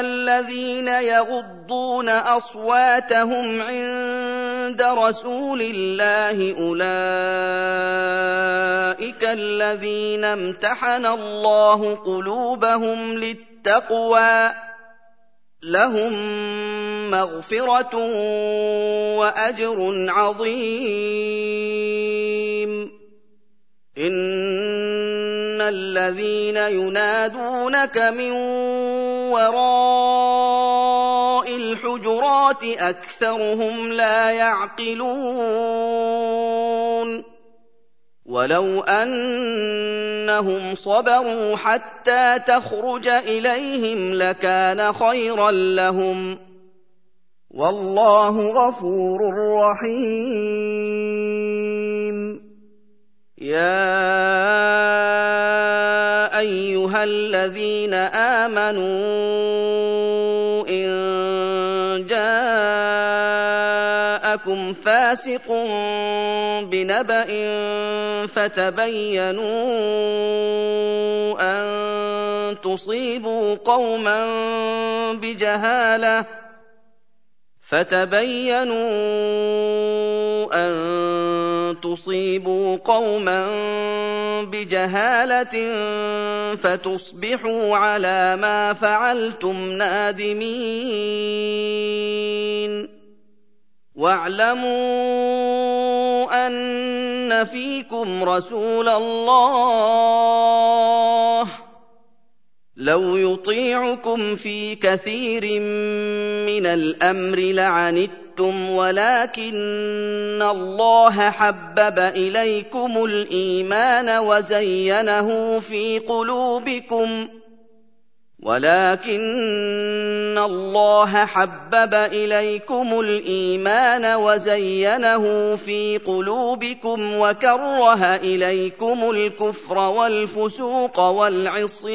الذين يغضون أصواتهم عند رسول الله أولئك الذين امتحن الله قلوبهم للتقوى لهم مغفرة وأجر عظيم. إن الذين ينادونك من وراء الحجرات أكثرهم لا يعقلون ولو أنهم صبروا حتى تخرج إليهم لكان خيرا لهم والله غفور رحيم يا ايها الذين امنوا ان جاءكم فاسق بنبأ فتبينوا ان تصيبوا قوما بجهاله فتبينوا ان تصيبوا قوما بجهالة فتصبحوا على ما فعلتم نادمين. واعلموا أن فيكم رسول الله. لو يطيعكم في كثير من الأمر لعنتم ولكن الله حبب إليكم الإيمان وزينه في قلوبكم ولكن الله حبب إليكم الإيمان وزينه في قلوبكم وكره إليكم الكفر والفسوق والعصيان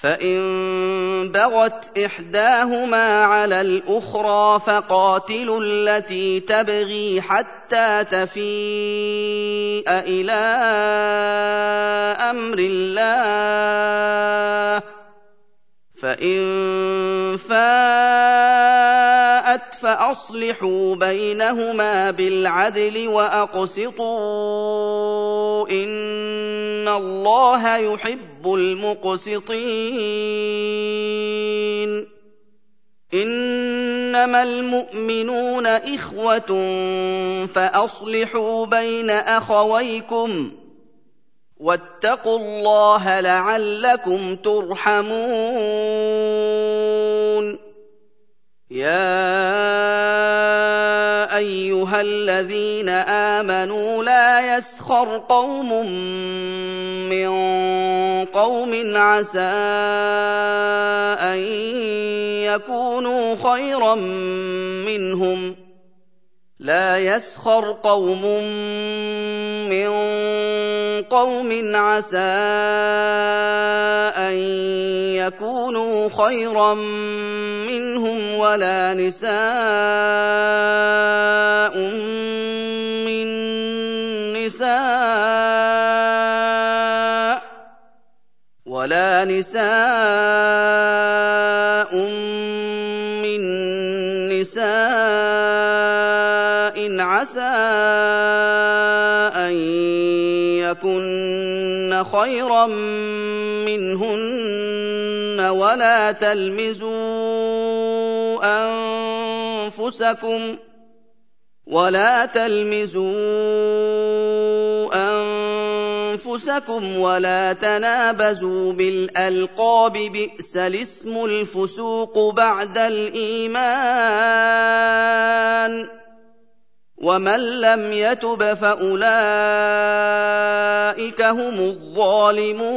فان بغت احداهما على الاخرى فقاتلوا التي تبغي حتى تفيء إلى أمر الله فان فاءت فاصلحوا بينهما بالعدل واقسطوا ان الله يحب المقسطين. إنما المؤمنون إخوة فأصلحوا بين أخويكم واتقوا الله لعلكم ترحمون. يا أيها الذين آمنوا لا يسخر قوم من قوم عسى أن يكونوا خيرا منهم. لا يسخر قوم من قوم عسى أن يكونوا خيرا منهم ولا نساء من نساء ولا نساء من نساء عسى أن يكن خيرا منهن ولا تلمزوا أنفسكم ولا تلمزوا أنفسكم ولا تنابزوا بالألقاب بئس الاسم الفسوق بعد الإيمان ومن لم يتب فأولئك هم الظالمون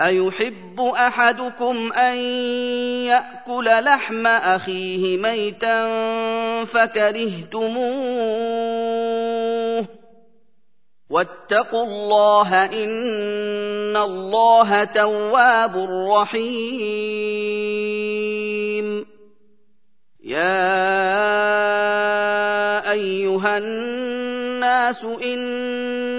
أيحب أحدكم أن يأكل لحم أخيه ميتا فكرهتموه؟ واتقوا الله إن الله تواب رحيم. يا أيها الناس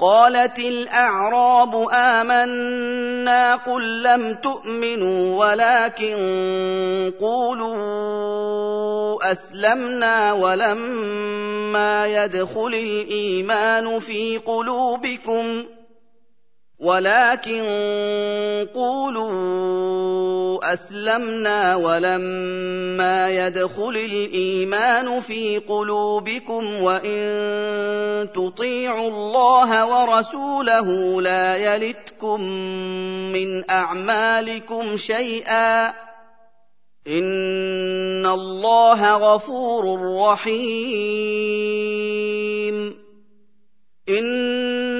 قالت الأعراب آمنا قل لم تؤمنوا ولكن قولوا أسلمنا ولما يدخل الإيمان في قلوبكم ولكن قولوا أسلمنا ولما يدخل الإيمان في قلوبكم وإن تطيعوا الله ورسوله لا يلتكم من أعمالكم شيئا. إن الله غفور رحيم.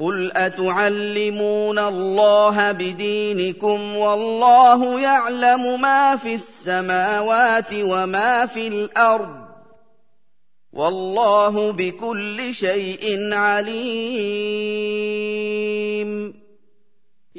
قل اتعلمون الله بدينكم والله يعلم ما في السماوات وما في الأرض والله بكل شيء عليم